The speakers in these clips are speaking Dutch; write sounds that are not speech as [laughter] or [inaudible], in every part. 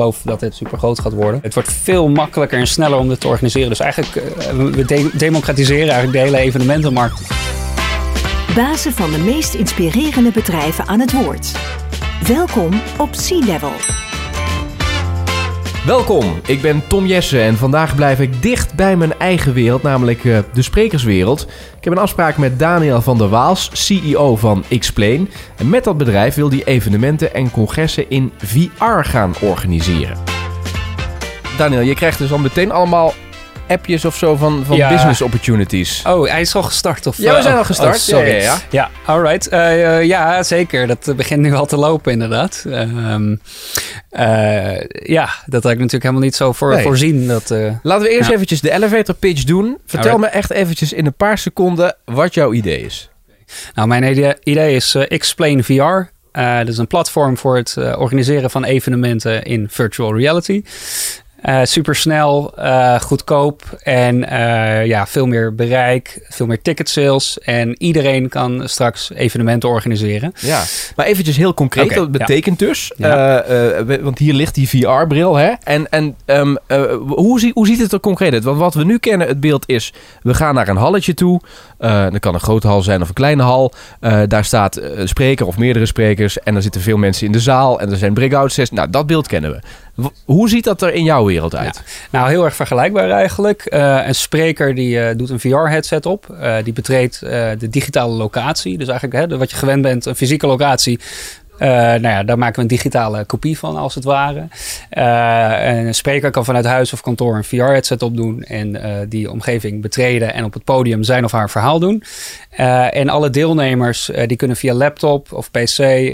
geloof dat dit super groot gaat worden. Het wordt veel makkelijker en sneller om dit te organiseren. Dus eigenlijk, uh, we de democratiseren eigenlijk de hele evenementenmarkt. Bazen van de meest inspirerende bedrijven aan het woord. Welkom op Sea Level. Welkom, ik ben Tom Jesse en vandaag blijf ik dicht bij mijn eigen wereld, namelijk uh, de sprekerswereld. Ik heb een afspraak met Daniel van der Waals, CEO van Explain. En met dat bedrijf wil hij evenementen en congressen in VR gaan organiseren. Daniel, je krijgt dus al meteen allemaal appjes of zo van, van business opportunities. Oh, hij is al gestart? Of, ja, we zijn al gestart. Oh, sorry. Ja, ja. ja alright. Uh, ja, zeker. Dat begint nu al te lopen inderdaad. Um, uh, ja, dat had ik natuurlijk helemaal niet zo voor, voorzien. Dat, uh, Laten we eerst ja. eventjes de elevator pitch doen. Vertel me echt eventjes in een paar seconden wat jouw idee is. Nou, mijn idee, idee is Explain VR. Uh, dat is een platform voor het uh, organiseren van evenementen in virtual reality. Uh, supersnel, uh, goedkoop en uh, ja, veel meer bereik, veel meer ticket sales. En iedereen kan straks evenementen organiseren. Ja, maar eventjes heel concreet, okay, dat betekent ja. dus, ja. want hier ligt die VR-bril. Hè? En, en um, hoe, zie, hoe ziet het er concreet uit? Want wat we nu kennen, het beeld is, we gaan naar een halletje toe. dat kan een grote hal zijn of een kleine hal. daar staat een spreker of meerdere sprekers. En er zitten veel mensen in de zaal. En er zijn breakout sessies. Nou, dat beeld kennen we. Hoe ziet dat er in jouw wereld uit? Nou, heel erg vergelijkbaar eigenlijk. Uh, een spreker die uh, doet een VR-headset op. Uh, die betreedt de digitale locatie. Dus eigenlijk hè, wat je gewend bent, een fysieke locatie. Uh, nou ja, daar maken we een digitale kopie van, als het ware. Uh, een spreker kan vanuit huis of kantoor een VR-headset opdoen en uh, die omgeving betreden en op het podium zijn of haar verhaal doen. en alle deelnemers die kunnen via laptop of PC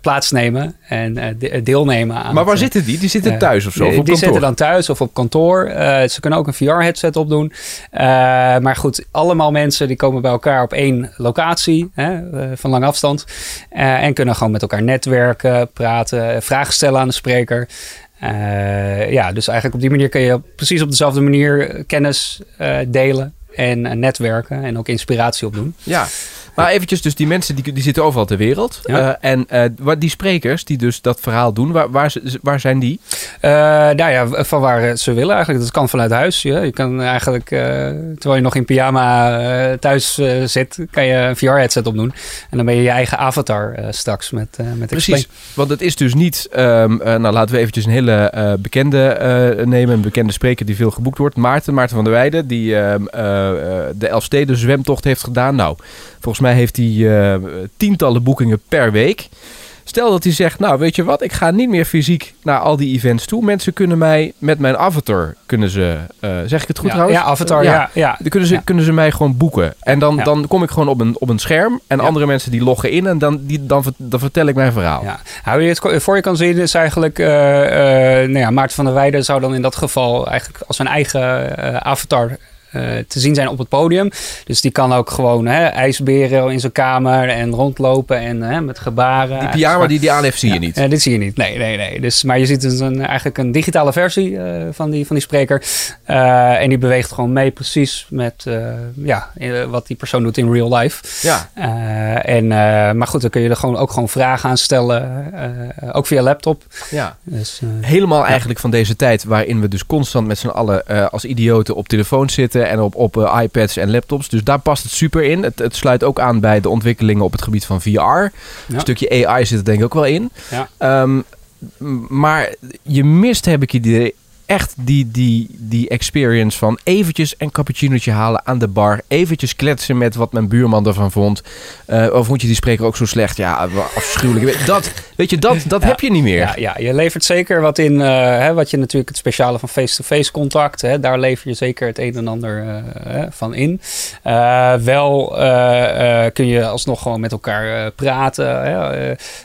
plaatsnemen en de deelnemen aan. Maar waar zitten die? Die zitten thuis of zo? Of op die zitten dan thuis of op kantoor. ze kunnen ook een VR-headset opdoen. maar goed, allemaal mensen die komen bij elkaar op één locatie hè, van lange afstand en kunnen gewoon met elkaar netwerken, praten, vragen stellen aan de spreker. Uh, ja, dus eigenlijk op die manier kun je precies op dezelfde manier kennis uh, delen en netwerken en ook inspiratie opdoen. Ja, maar eventjes, dus die mensen die, die zitten overal ter wereld. Ja. Uh, en uh, die sprekers die dus dat verhaal doen, waar, waar, waar zijn die? Uh, nou ja, van waar ze willen eigenlijk. Dat kan vanuit huis. Ja. Je kan eigenlijk, terwijl je nog in pyjama thuis zit, kan je een VR-headset opdoen. En dan ben je je eigen avatar straks met, met Precies, explain. want het is dus niet... Um, nou, laten we eventjes een hele bekende nemen. Een bekende spreker die veel geboekt wordt. Maarten, Maarten van der Weijden, die ehm, de Elfsteden zwemtocht heeft gedaan. Nou, volgens mij heeft hij uh, tientallen boekingen per week. Stel dat hij zegt, nou weet je wat, ik ga niet meer fysiek naar al die events toe. Mensen kunnen mij met mijn avatar, kunnen ze, uh, zeg ik het goed ja, trouwens? Ja, avatar, ja. ja, ja. Dan kunnen ze, kunnen ze mij gewoon boeken. En dan, dan kom ik gewoon op een, op een scherm en andere mensen die loggen in en dan, die, dan, dan vertel ik mijn verhaal. Ja. Hou je het voor je kan zien is eigenlijk, uh, nou ja, Maarten van der Weijden zou dan in dat geval eigenlijk als zijn eigen avatar te zien zijn op het podium. Dus die kan ook gewoon hè, ijsberen in zijn kamer en rondlopen en hè, met gebaren. Die pyjama die die aan heeft, zie je niet? Dit zie je niet, nee, nee, nee. Dus, maar je ziet dus een, eigenlijk een digitale versie uh, van, die, van die spreker. en die beweegt gewoon mee precies met ja, wat die persoon doet in real life. Ja. en, maar goed, dan kun je er gewoon, ook gewoon vragen aan stellen. ook via laptop. Ja. Dus, Helemaal eigenlijk van deze tijd waarin we dus constant met z'n allen als idioten op telefoon zitten en op, op uh, iPads en laptops. Dus daar past het super in. Het, het, sluit ook aan bij de ontwikkelingen op het gebied van VR. Ja. Een stukje AI zit er denk ik ook wel in. Ja. Um, maar je mist, heb ik idee, echt die, die, die experience van eventjes een cappuccinoetje halen aan de bar. Eventjes kletsen met wat mijn buurman ervan vond. Uh, of vond je die spreker ook zo slecht? Ja, afschuwelijk. Dat, weet je, dat, [laughs] dat heb je niet meer. Ja, ja, je levert zeker wat in. Uh, hè, wat je natuurlijk het speciale van face-to-face contact. Hè, daar lever je zeker het een en ander uh, van in. wel kun je alsnog gewoon met elkaar praten.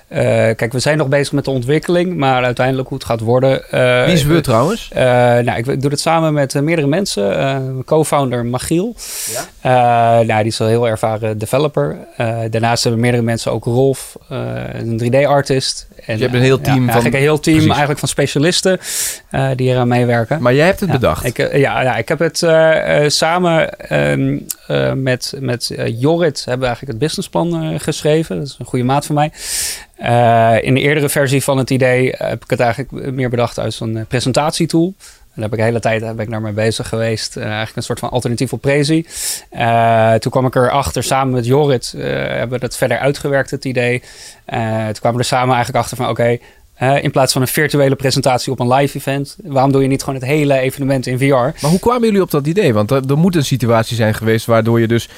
Hè. kijk, we zijn nog bezig met de ontwikkeling. Maar uiteindelijk hoe het gaat worden. Wie is we trouwens? Uh, nou, ik doe het samen met uh, meerdere mensen. Uh, co-founder Magiel. Ja? nou, die is al heel ervaren developer. daarnaast hebben meerdere mensen ook Rolf, een 3D-artist. En, je hebt een heel team ja, van... Eigenlijk een heel team eigenlijk van specialisten die eraan meewerken. Maar jij hebt het ja, bedacht? Ik, ja, ja, ik heb het samen um, met, met Jorrit hebben we eigenlijk het businessplan geschreven. Dat is een goede maat van mij. in de eerdere versie van het idee heb ik het eigenlijk meer bedacht uit zo'n presentatietool. En daar heb ik de hele tijd ben ik naar mee bezig geweest. eigenlijk een soort van alternatief op Prezi. toen kwam ik erachter, samen met Jorrit hebben we dat verder uitgewerkt, het idee. toen kwamen we er samen eigenlijk achter van oké, in plaats van een virtuele presentatie op een live event. Waarom doe je niet gewoon het hele evenement in VR? Maar hoe kwamen jullie op dat idee? Want er, er moet een situatie zijn geweest waardoor je dus,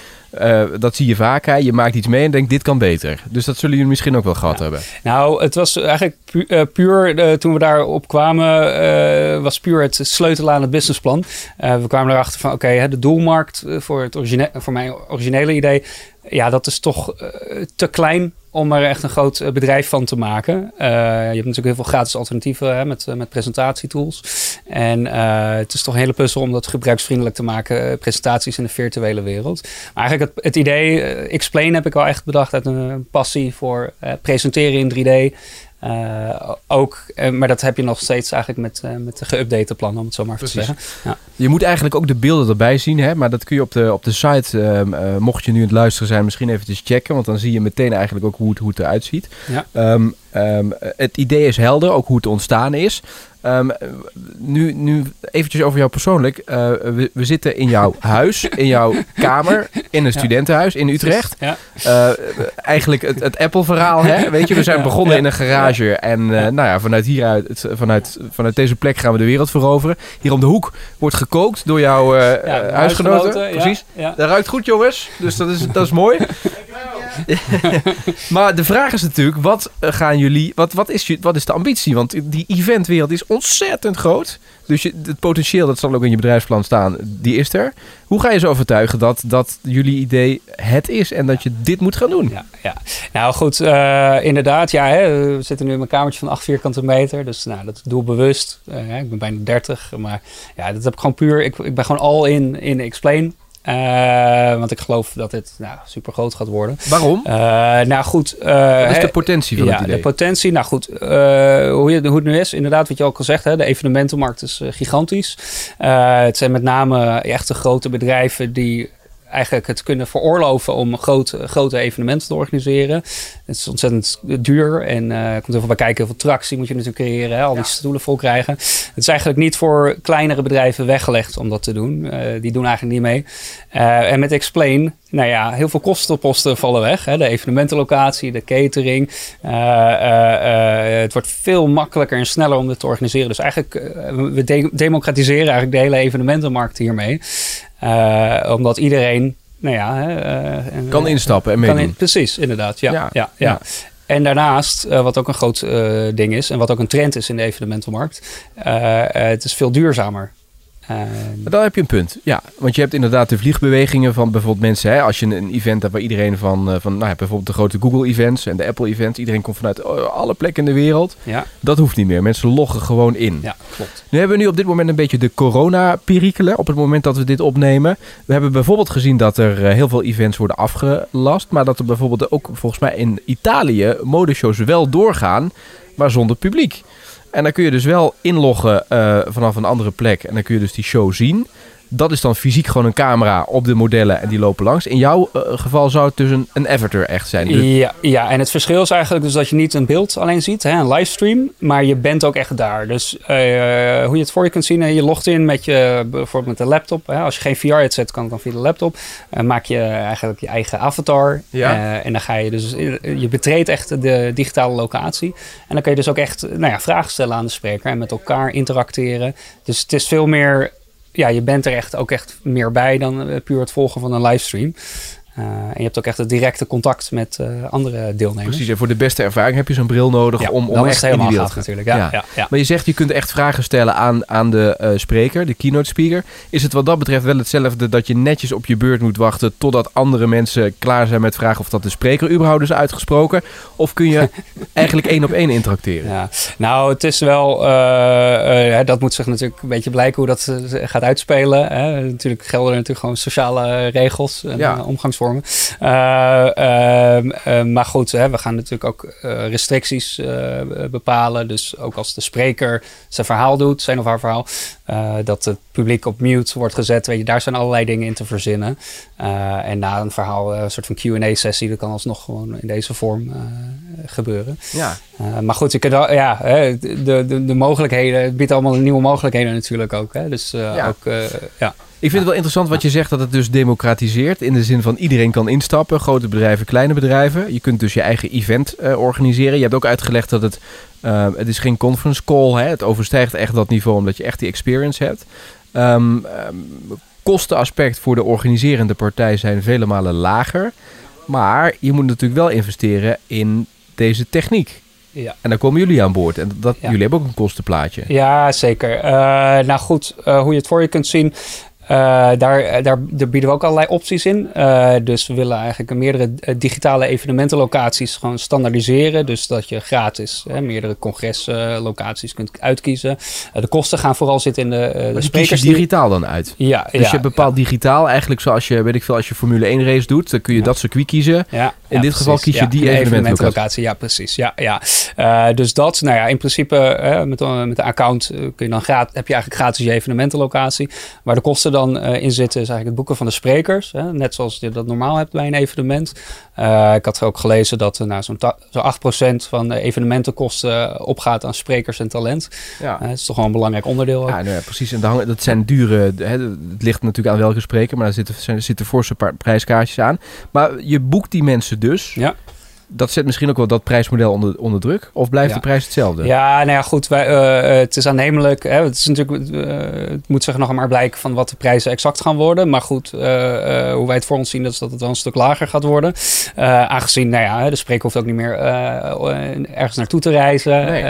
uh, dat zie je vaak, hè, je maakt iets mee en denkt dit kan beter. Dus dat zullen jullie misschien ook wel gehad hebben. Nou, het was eigenlijk eh, puur, uh, toen we daarop kwamen, was puur het sleutelen aan het businessplan. we kwamen erachter van oké, de doelmarkt voor, het origine voor mijn originele idee, ja, dat is toch te klein om er echt een groot eh, bedrijf van te maken. Uh, je hebt natuurlijk heel veel gratis alternatieven hè, met, eh, met presentatietools. En het is toch een hele puzzel om dat gebruiksvriendelijk te maken, presentaties in de virtuele wereld. Maar eigenlijk het, het idee, Explain heb ik al echt bedacht uit een passie voor presenteren in 3D. Uh, ook, maar dat heb je nog steeds eigenlijk met, met de geüpdate plannen, om het zo maar te zeggen. Ja. Je moet eigenlijk ook de beelden erbij zien, hè? maar dat kun je op de, op de site, ehm, mocht je nu aan het luisteren zijn, misschien eventjes checken. Want dan zie je meteen eigenlijk ook hoe het, hoe het eruit ziet. Ja. Um, um, het idee is helder, ook hoe het ontstaan is. Um, nu, nu eventjes over jou persoonlijk. Uh, we, we, zitten in jouw [laughs] huis, in jouw kamer, in een studentenhuis in Utrecht. Ja. Uh, eigenlijk het, het Apple-verhaal, hè? [laughs] Weet je, we zijn begonnen ja. in een garage. En uh, nou ja, vanuit hieruit, vanuit, vanuit deze plek gaan we de wereld veroveren. Hier om de hoek wordt gekookt door jouw huisgenoten. Precies. Dat ruikt goed, jongens. Dus dat is, dat is mooi. [laughs] [laughs] maar de vraag is natuurlijk, wat gaan jullie, wat, wat, is, wat is de ambitie? Want die eventwereld is ontzettend groot. Dus het potentieel, dat zal ook in je bedrijfsplan staan, die is er. Hoe ga je ze overtuigen dat, dat jullie idee het is en dat je dit moet gaan doen? Ja, ja. nou goed, uh, inderdaad. Ja, hè, we zitten nu in mijn kamertje van 8 vierkante meter. Dus nou, dat doe bewust. Uh, ik ben bijna 30. Maar ja, dat heb ik gewoon puur. Ik, ik ben gewoon al in, in Explain. Uh, want ik geloof dat dit nou, super groot gaat worden. Waarom? Uh, nou goed. Uh, wat is de potentie van ja, het idee? de potentie. Nou goed, hoe, je, hoe het nu is. Inderdaad, wat je ook al zegt. Hè, de evenementenmarkt is gigantisch. het zijn met name echt de grote bedrijven die eigenlijk het kunnen veroorloven om grote, grote evenementen te organiseren. Het is ontzettend duur en uh, komt heel veel bij kijken. Heel veel tractie moet je natuurlijk creëren. Hè? Al die stoelen vol krijgen. Het is eigenlijk niet voor kleinere bedrijven weggelegd om dat te doen. Uh, die doen eigenlijk niet mee. Uh, en met Explain, nou ja, heel veel kostenposten vallen weg. Hè? De evenementenlocatie, de catering. het wordt veel makkelijker en sneller om dit te organiseren. Dus eigenlijk, we de democratiseren eigenlijk de hele evenementenmarkt hiermee. Uh, omdat iedereen, nou ja... Uh, kan instappen en meedoen. In, precies, inderdaad. Ja, ja, ja, ja. En daarnaast, uh, wat ook een groot ding is... en wat ook een trend is in de evenementenmarkt... het is veel duurzamer. Uh, dan heb je een punt. Ja, want je hebt inderdaad de vliegbewegingen van bijvoorbeeld mensen. Hè, als je een event hebt waar iedereen van, uh, van nou, bijvoorbeeld de grote Google-events en de Apple-events, iedereen komt vanuit oh, alle plekken in de wereld. Ja. Dat hoeft niet meer. Mensen loggen gewoon in. Ja, klopt. Nu hebben we nu op dit moment een beetje de corona-perikelen op het moment dat we dit opnemen. We hebben bijvoorbeeld gezien dat er uh, heel veel events worden afgelast, maar dat er bijvoorbeeld ook volgens mij in Italië modeshows wel doorgaan, maar zonder publiek. En dan kun je dus wel inloggen uh, vanaf een andere plek. En dan kun je dus die show zien. Dat is dan fysiek gewoon een camera op de modellen en die lopen langs. In jouw uh, geval zou het dus een, een avatar echt zijn. Dus... Ja, ja, en het verschil is eigenlijk dus dat je niet een beeld alleen ziet, hè, een livestream, maar je bent ook echt daar. Dus uh, hoe je het voor je kunt zien, je logt in met je, bijvoorbeeld met de laptop. Hè, als je geen VR-headset kan, dan via de laptop. Uh, maak je eigenlijk je eigen avatar. Ja. en dan ga je dus, je betreedt echt de digitale locatie. En dan kun je dus ook echt nou ja, vragen stellen aan de spreker en met elkaar interacteren. Dus het is veel meer ja, je bent er echt ook echt meer bij dan uh, puur het volgen van een livestream. Uh, en je hebt ook echt het directe contact met uh, andere deelnemers. Precies, en voor de beste ervaring heb je zo'n bril nodig ja, om, om echt in die wereld natuurlijk. Ja, ja. Ja, Maar je zegt je kunt echt vragen stellen aan, aan de uh, spreker, de keynote speaker. Is het wat dat betreft wel hetzelfde dat je netjes op je beurt moet wachten totdat andere mensen klaar zijn met vragen of dat de spreker überhaupt is uitgesproken? Of kun je [laughs] eigenlijk één op één interacteren? Ja. Nou, het is wel, dat moet zich natuurlijk een beetje blijken hoe dat gaat uitspelen. Hè. Natuurlijk gelden er natuurlijk gewoon sociale regels en omgangsvormen platformen. Uh, maar goed, hè, we gaan natuurlijk ook restricties bepalen. Dus ook als de spreker zijn verhaal doet, zijn of haar verhaal, dat het publiek op mute wordt gezet. Weet je, daar zijn allerlei dingen in te verzinnen. en na een verhaal, een soort van QA-sessie, dat kan alsnog gewoon in deze vorm gebeuren. Ja. maar goed, je kunt wel, ja, de, de, de mogelijkheden, het biedt allemaal nieuwe mogelijkheden natuurlijk ook. Hè? Dus ja. ook, ja. Ik vind het wel interessant wat je zegt dat het dus democratiseert. In de zin van iedereen kan instappen. Grote bedrijven, kleine bedrijven. Je kunt dus je eigen event uh, organiseren. Je hebt ook uitgelegd dat het, uh, het is geen conference call. Hè? Het overstijgt echt dat niveau omdat je echt die experience hebt. Um, um, kostenaspect voor de organiserende partij zijn vele malen lager. Maar je moet natuurlijk wel investeren in deze techniek. Ja. En dan komen jullie aan boord. En dat, jullie hebben ook een kostenplaatje. Ja, zeker. Uh, nou goed, uh, hoe je het voor je kunt zien. Uh, daar, daar, daar, bieden we ook allerlei opties in. Uh, dus we willen eigenlijk meerdere eh, digitale evenementenlocaties gewoon standaardiseren. Dus dat je gratis hè, meerdere congreslocaties kunt uitkiezen. de kosten gaan vooral zitten in de, de sprekers. je digitaal dan uit? Ja. Dus je bepaalt digitaal eigenlijk zoals je, weet ik veel, als je Formule 1 race doet, dan kun je dat circuit kiezen. Ja. In dit geval kies je die evenementenlocatie. Ja, precies. Ja, ja. dus dat, nou ja, in principe met, met een account kun je dan gratis, heb je eigenlijk gratis je evenementenlocatie. Maar de kosten dan uh, in zitten is eigenlijk het boeken van de sprekers. Hè? Net zoals je dat normaal hebt bij een evenement. Uh, ik had ook gelezen dat uh, nou, zo'n zo 8% van de evenementenkosten opgaat aan sprekers en talent. Ja. dat is toch wel een belangrijk onderdeel. Ook. Ja, nou ja precies. En dan, dat zijn dure... Hè, het ligt natuurlijk aan welke spreker, maar daar zitten, zitten forse prijskaartjes aan. Maar je boekt die mensen dus. Ja dat zet misschien ook wel dat prijsmodel onder, onder druk? Of blijft de prijs hetzelfde? Ja, nou ja, goed. Wij, uh, het is aannemelijk. Hè, het, is natuurlijk, uh, het moet zich nog maar blijken van wat de prijzen exact gaan worden. Maar goed, uh, hoe wij het voor ons zien, dat is dat het wel een stuk lager gaat worden. aangezien, nou ja, de spreker hoeft ook niet meer ergens naartoe te reizen. Nee.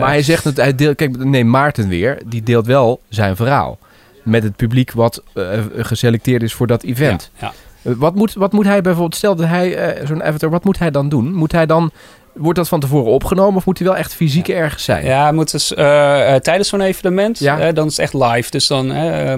maar hij zegt het, hij deelt, kijk, neem Maarten weer. Die deelt wel zijn verhaal. Met het publiek wat geselecteerd is voor dat event. Ja, ja. Wat moet, wat moet hij bijvoorbeeld, stel dat hij uh, zo'n avatar, wat moet hij dan doen? Moet hij dan, wordt dat van tevoren opgenomen of moet hij wel echt fysiek ergens zijn? Ja, moet dus uh, tijdens zo'n evenement, ja. dan is het echt live. Dus dan,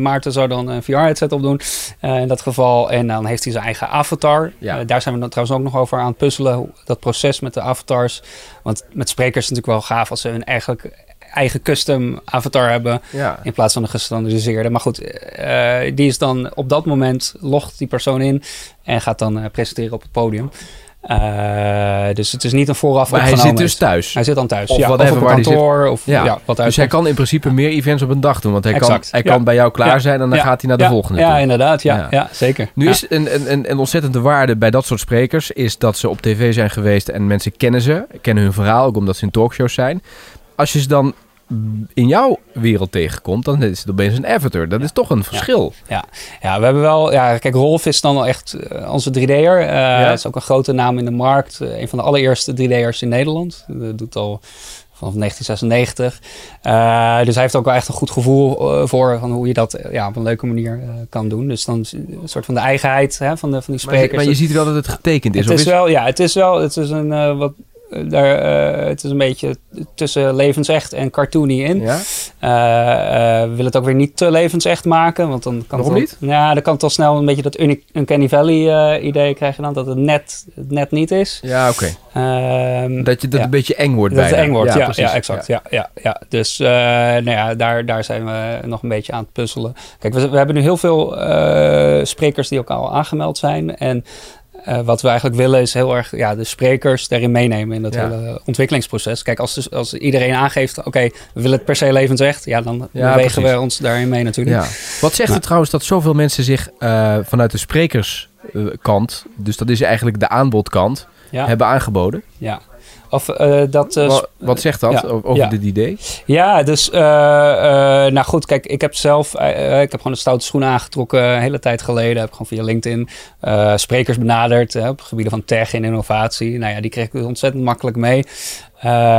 Maarten zou dan een VR-headset opdoen in dat geval. En dan heeft hij zijn eigen avatar. Ja. daar zijn we dan trouwens ook nog over aan het puzzelen, dat proces met de avatars. Want met sprekers is het natuurlijk wel gaaf als ze hun eigenlijk eigen custom avatar hebben. In plaats van een gestandardiseerde. Maar goed, uh, die is dan op dat moment logt die persoon in en gaat dan uh, presenteren op het podium. Uh, dus het is niet een vooraf maar hij zit dus thuis? Hij zit dan thuis, of ja. Of op kantoor, of ja. ja wat Dus hij kan in principe meer events op een dag doen. Want hij kan, hij kan bij jou klaar zijn en dan gaat hij naar de volgende Ja, inderdaad. Ja, ja. zeker. Nu is een, een, een ontzettende waarde bij dat soort sprekers... is dat ze op tv zijn geweest en mensen kennen ze. Kennen hun verhaal, ook omdat ze in talkshows zijn. Als je ze dan in jouw wereld tegenkomt, dan is het opeens een avatar. Dat is toch een verschil. Ja. ja, we hebben wel... Ja, kijk, Rolf is dan wel echt uh, onze 3D'er. Uh, ja. is ook een grote naam in de markt. Uh, een van de allereerste 3D'ers in Nederland. Dat doet al vanaf 1996. Uh, dus hij heeft ook wel echt een goed gevoel uh, voor van hoe je dat ja, op een leuke manier uh, kan doen. Dus dan een soort van de eigenheid hè, van, de, van die sprekers. Maar, maar je ziet wel dat het getekend is. Het is, wel, ja, het is wel, het is een wat eh, daar, uh, het is een beetje tussen levensecht en cartoony in. Ja? Uh, uh, we willen het ook weer niet te levensecht maken. Want dan kan Waarom het, niet? Ja, dan kan het al snel een beetje dat Uncanny Valley idee krijgen dan. Dat het net, het net niet is. Ja, oké. Okay. Ehm, dat je dat ja. een beetje eng wordt dat bijna. het eng wordt, ja, ja, ja exact. Ja. Ja, ja, Dus nou ja, daar, daar zijn we nog een beetje aan het puzzelen. Kijk, we, we hebben nu heel veel sprekers die ook al aangemeld zijn. En uh, wat we eigenlijk willen is heel erg ja, de sprekers daarin meenemen in dat ja. hele ontwikkelingsproces. Kijk, als, dus, als iedereen aangeeft, oké, okay, we willen het per se levensecht, ja, dan ja, bewegen precies. we ons daarin mee natuurlijk. Ja. Wat zegt u trouwens dat zoveel mensen zich uh, vanuit de sprekerskant, dus dat is eigenlijk de aanbodkant, hebben aangeboden? Ja. Of, uh, dat, uh, wat, wat, zegt dat ja, over ja. dit idee? Ja, dus uh, nou goed, kijk, ik heb zelf, ik heb gewoon een stoute schoen aangetrokken een hele tijd geleden. Heb gewoon via LinkedIn sprekers benaderd op gebieden van tech en innovatie. Nou ja, die kreeg ik ontzettend makkelijk mee.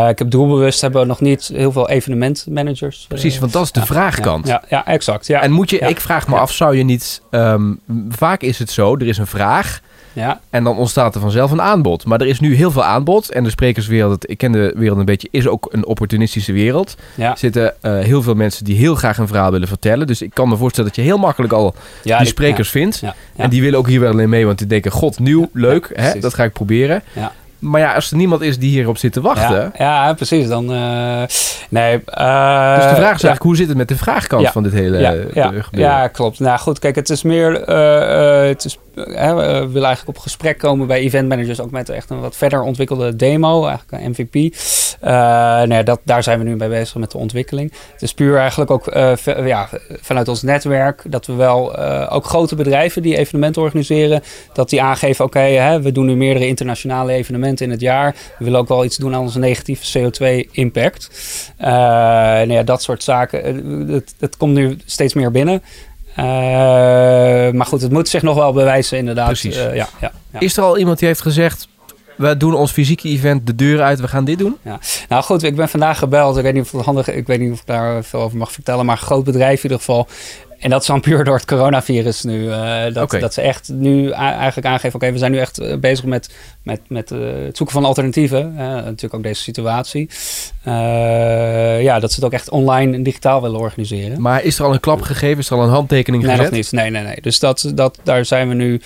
ik heb doelbewust hebben we nog niet heel veel evenementmanagers. Precies, want dat is de ja, vraagkant. Ja, ja, exact. Ja. En moet je, ik vraag me af, zou je niet, um, vaak is het zo, er is een vraag Ja, En dan ontstaat er vanzelf een aanbod. Maar er is nu heel veel aanbod. En de sprekerswereld, ik ken de wereld een beetje, is ook een opportunistische wereld. ja. Er zitten eh, heel veel mensen die heel graag een verhaal willen vertellen. Dus ik kan me voorstellen dat je heel makkelijk al ja die sprekers vindt. Ja. En die willen ook hier wel in mee, want die denken, god, nieuw, leuk, hè, dat ga ik proberen. Ja. Maar ja, als er niemand is die hierop zit te wachten... Ja, ja, precies. Dan, eh, nee, dus de vraag is ja. eigenlijk, hoe zit het met de vraagkant Ja. van dit hele ja, eh, ja, gebeuren? ja, klopt. Nou goed, kijk, het is meer. eh, eh, het is, eh, we willen eigenlijk op gesprek komen bij event managers ook met echt een wat verder ontwikkelde demo, eigenlijk een MVP. Eh, nou ja, dat, daar zijn we nu mee bezig met de ontwikkeling. Het is puur eigenlijk ook eh, ja, vanuit ons netwerk dat we wel eh, ook grote bedrijven die evenementen organiseren, dat die aangeven: oké, we doen nu meerdere internationale evenementen in het jaar. We willen ook wel iets doen aan onze negatieve CO2-impact. Eh nou ja, dat soort zaken. eh, Het, het komt nu steeds meer binnen. Eh, maar goed, het moet zich nog wel bewijzen, inderdaad. Precies. Eh, ja, ja, ja. Is er al iemand die heeft gezegd, we doen ons fysieke event de deur uit, we gaan dit doen? Nou goed, ik ben vandaag gebeld. Ik weet niet of het handig Ik weet niet of ik daar veel over mag vertellen. Maar een groot bedrijf in ieder geval. En dat is dan puur door het coronavirus nu. eh, dat, dat ze echt nu eigenlijk aangeven... oké, we zijn nu echt eh, bezig met, met, met eh, het zoeken van alternatieven. Natuurlijk ook deze situatie. Ja, dat ze het ook echt online en digitaal willen organiseren. Maar is er al een klap gegeven? Is er al een handtekening Nee, gezet? nog niet. Nee, nee, nee. Dus dat, dat, daar, zijn we nu,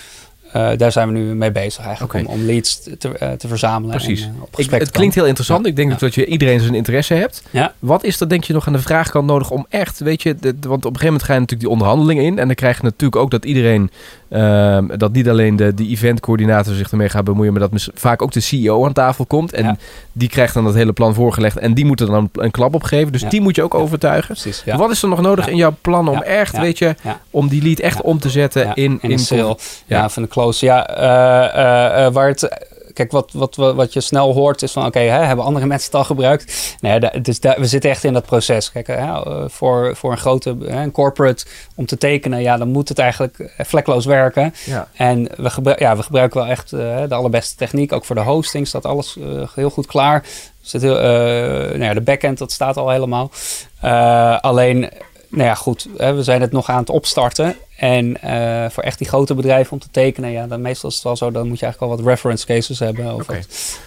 eh, daar zijn we nu mee bezig eigenlijk. Om, om leads te, eh, te verzamelen. Precies. En, eh, op Ik, het klinkt heel interessant. Ja. Ik denk Ja. dat je iedereen zijn interesse hebt. Ja. Wat is er denk je nog aan de vraagkant nodig om echt, weet je, want op een gegeven moment ga je natuurlijk die onderhandelingen in en dan krijg je natuurlijk ook dat iedereen, ehm, dat niet alleen de, de eventcoördinator zich ermee gaat bemoeien, maar dat vaak ook de CEO aan tafel komt en die krijgt dan dat hele plan voorgelegd en die moet er dan een, een klap op geven. Dus die moet je ook overtuigen. Precies. Wat is er nog nodig in jouw plan om echt, weet je, om die lead echt om te zetten in, in een sale. Ja, Ja. van de Ja, eh, eh, eh, waar het... Kijk, wat, wat, wat, je snel hoort is van... Oké, hebben andere mensen het al gebruikt? Nee, dus daar, we zitten echt in dat proces. Kijk, hè, voor, voor een grote hè, een corporate om te tekenen... Ja, dan moet het eigenlijk vlekloos werken. Ja. En we, gebru- ja, we gebruiken wel echt de allerbeste techniek. Ook voor de hosting staat alles heel goed klaar. Zit heel, nou ja, de backend, dat staat al helemaal. Alleen, nou ja, goed. Hè, we zijn het nog aan het opstarten. En eh, voor echt die grote bedrijven om te tekenen, ja, dan meestal is het wel zo. Dan moet je eigenlijk al wat reference cases hebben. Of wat,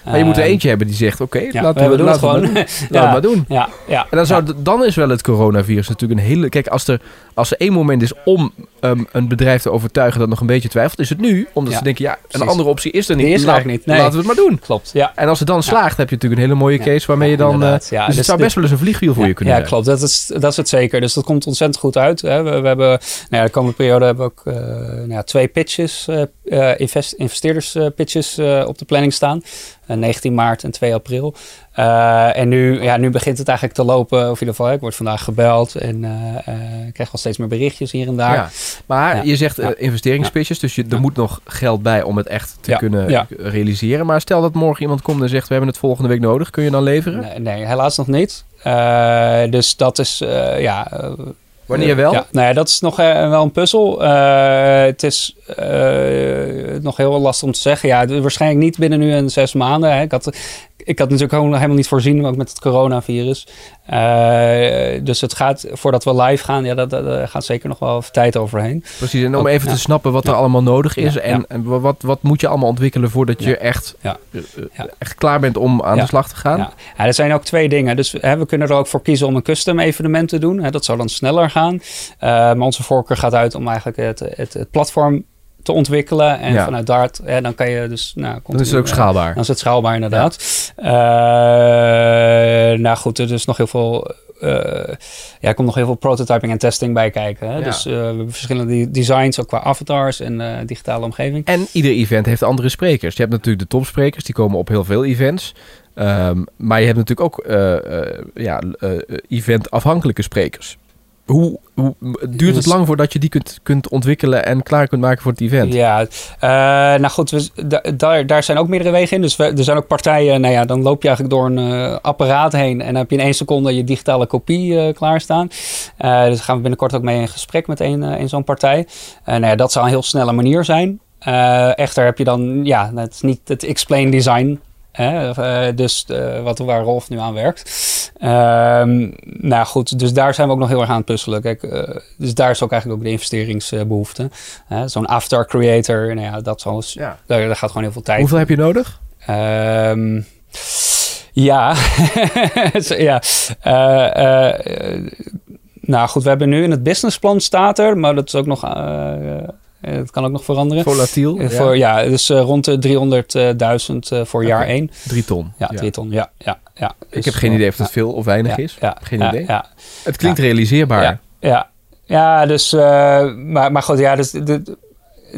Maar je moet er eh, eentje hebben die zegt, oké, Ja, laten we, we, doen laten gewoon. maar doen. Laten we [laughs] ja, maar doen. ja, ja. En dan, zou, dan is wel het coronavirus natuurlijk een hele... Kijk, als er, als er één moment is om ehm, een bedrijf te overtuigen dat nog een beetje twijfelt, is het nu. Omdat ze denken, ja, een precies. andere optie is er niet. Die is er niet, nee. Laten we het maar doen. Klopt, ja. En als het dan slaagt, heb je natuurlijk een hele mooie case waarmee je dan... Ja, dus het dus zou best wel eens een vliegwiel voor je kunnen Ja, klopt. Dat is, dat is het zeker. Dus dat komt ontzettend goed uit. Hè. We, we hebben, nou ja, de komende periode hebben we ook eh, nou ja, twee pitches, eh, invest, investeerders pitches op de planning staan. Eh, 19 maart en 2 april. En nu, ja, nu begint het eigenlijk te lopen. Of in ieder geval, ik word vandaag gebeld en ik krijg wel steeds meer berichtjes hier en daar. Ja. Maar Ja. je zegt investeringspitches, dus je, er moet nog geld bij om het echt te kunnen realiseren. Maar stel dat morgen iemand komt en zegt, we hebben het volgende week nodig. Kun je dan leveren? Nee, nee, helaas nog niet. Dus dat is, ja... Wanneer wel? Ja, nou ja, dat is nog eh, wel een puzzel. Eh, het is eh, nog heel lastig om te zeggen. Ja, waarschijnlijk niet binnen nu een zes maanden. Hè. Ik, had, ik had natuurlijk gewoon helemaal niet voorzien, ook met het coronavirus. Eh, dus het gaat, voordat we live gaan, ja, dat, gaat zeker nog wel even tijd overheen. Precies, en om Ook, even ja. te snappen wat er allemaal nodig is. Ja, en, en wat, wat moet je allemaal ontwikkelen voordat je echt, Ja. eh, eh, echt klaar bent om aan de slag te gaan? Ja. Ja, er zijn ook twee dingen. Dus hè, we kunnen er ook voor kiezen om een custom evenement te doen. Hè, dat zou dan sneller gaan. Maar onze voorkeur gaat uit om eigenlijk het, het, het platform te ontwikkelen. En Ja. vanuit daar, hè, dan kan je dus... Nou, Dan is het ook schaalbaar. Dan is het schaalbaar inderdaad. Eh, nou goed, er is nog heel veel... eh, ja, er komt nog heel veel prototyping en testing bij kijken. Hè? Ja. Dus eh, we hebben verschillende de- designs, ook qua avatars en eh, digitale omgeving. En ieder event heeft andere sprekers. Je hebt natuurlijk de topsprekers, die komen op heel veel events. Ehm, maar je hebt natuurlijk ook eh, eh, ja, eh, event-afhankelijke sprekers. Hoe, hoe duurt het Dus- lang voordat je die kunt, kunt ontwikkelen en klaar kunt maken voor het event? Ja, eh, nou goed, we, da- daar, daar zijn ook meerdere wegen in. Dus we, er zijn ook partijen, nou ja, dan loop je eigenlijk door een eh, apparaat heen en dan heb je in één seconde je digitale kopie eh, klaarstaan. Dus daar gaan we binnenkort ook mee in gesprek met een, in zo'n partij. En nou ja, dat zou een heel snelle manier zijn. Echter heb je dan, ja, het is niet het explain design. Hè? Uh, dus uh, wat, waar Rolf nu aan werkt. Ehm, nou goed, dus daar zijn we ook nog heel erg aan het puzzelen. Kijk, uh, dus daar is ook eigenlijk ook de investeringsbehoefte. Zo'n avatar creator, nou ja, dat zal, ja. daar, daar, gaat gewoon heel veel tijd. Hoeveel heb je nodig? Um, ja, [laughs] ja. nou goed, we hebben nu in het businessplan staat er, maar dat is ook nog het kan ook nog veranderen. Volatiel. Uh, voor, ja. dus uh, rond de 300.000 uh, voor okay. jaar 1. Drie ton. Ja, drie ton. Ja, ja, ja. Dus, ik heb geen idee of dat veel of weinig is. Ja, geen idee. Ja, Het klinkt realiseerbaar. Ja, ja. ja dus, maar, maar goed, ja, dus de,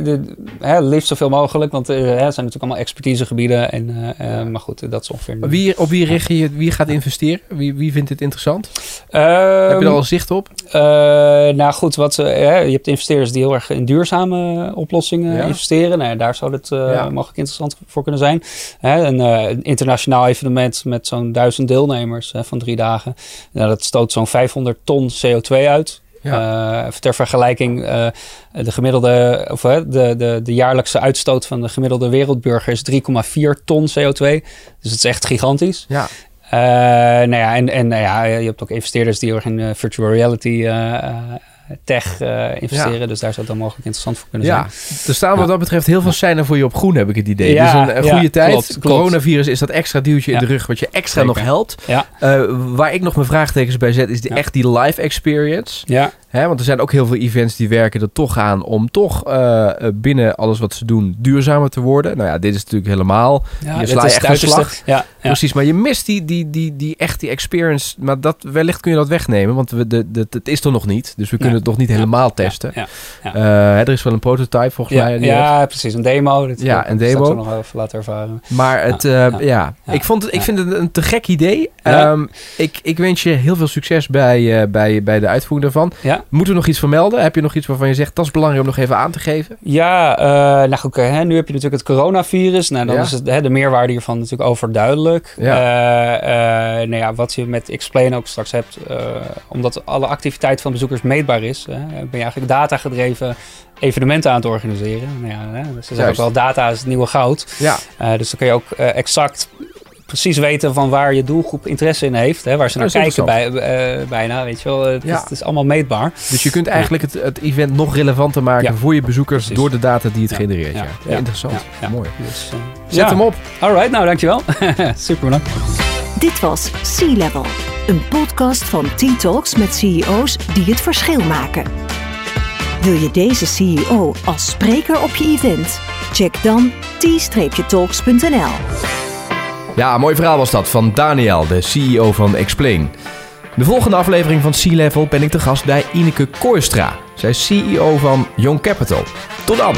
de, hè, liefst zoveel mogelijk, want uh, het zijn natuurlijk allemaal expertisegebieden. En, uh, maar goed, dat is ongeveer. Wie, op wie richt je wie gaat investeren? Wie, wie vindt dit interessant? Um, Heb je er al zicht op? Uh, nou goed, wat, je hebt investeerders die heel erg in duurzame oplossingen ja. investeren. Nou, daar zou het ja. mogelijk interessant voor kunnen zijn. Hè, een internationaal evenement met zo'n duizend deelnemers van drie dagen. Nou, dat stoot zo'n 500 ton CO2 uit. Ja. Uh, ter vergelijking, uh, de gemiddelde, of uh, de, de, de jaarlijkse uitstoot van de gemiddelde wereldburger is 3,4 ton CO2. Dus het is echt gigantisch. Ja. nou ja, en, en nou ja, je hebt ook investeerders die ook in virtual reality tech uh, investeren. Ja. Dus daar zou het dan mogelijk interessant voor kunnen ja. zijn. Er staan wat dat betreft heel veel seinen voor je op groen, heb ik het idee. Ja, dus een, een goede tijd. Klopt, Coronavirus is dat extra duwtje in de rug wat je extra Zeker. nog helpt. Uh, waar ik nog mijn vraagtekens bij zet, is die, echt die live experience. Ja. Hè, want er zijn ook heel veel events die werken er toch aan om toch uh, binnen alles wat ze doen duurzamer te worden. Nou ja, dit is natuurlijk helemaal. je slaat echt een slag. Ja, Precies, maar je mist die, die, die, die echt die experience. Maar dat, wellicht kun je dat wegnemen, want we, de, de, het is er nog niet. Dus we kunnen het nog niet helemaal testen. Ja, uh, er is wel een prototype volgens mij. Ja, precies. Een demo. Dat ja, een demo. Dat nog even laten ervaren. Maar het, uh, ja, Ik, vond het, ik vind het een te gek idee. Um, ik, ik wens je heel veel succes bij, bij, bij de uitvoering daarvan. Ja. Moeten we nog iets vermelden? Heb je nog iets waarvan je zegt, dat is belangrijk om nog even aan te geven? Ja, nou goed, hè, nu heb je natuurlijk het coronavirus. Nou, dan is het, hè, de meerwaarde hiervan natuurlijk overduidelijk. Ja. nou ja, wat je met Explain ook straks hebt, omdat alle activiteit van bezoekers meetbaar is, ben je eigenlijk data gedreven evenementen aan het organiseren. Nou ja, hè, ze zeggen ook wel, data is het nieuwe goud. Ja. Dus dan kun je ook exact precies weten van waar je doelgroep interesse in heeft. Hè, waar ze naar kijken bij, uh, bijna, weet je wel. Het, ja. is, het, is, allemaal meetbaar. Dus je kunt eigenlijk het, het event nog relevanter maken ja. voor je bezoekers precies. door de data die het genereert. Ja. Interessant. Mooi. Dus, Zet hem op. Alright, nou dankjewel. [laughs] Super bedankt. Dit was Sea Level, een podcast van T-Talks met CEO's die het verschil maken. Wil je deze CEO als spreker op je event? Check dan t-talks.nl. Ja, mooi verhaal was dat van Daniel, de CEO van Explain. De volgende aflevering van Sea Level ben ik te gast bij Ineke Kooistra. Zij is CEO van Young Capital. Tot dan!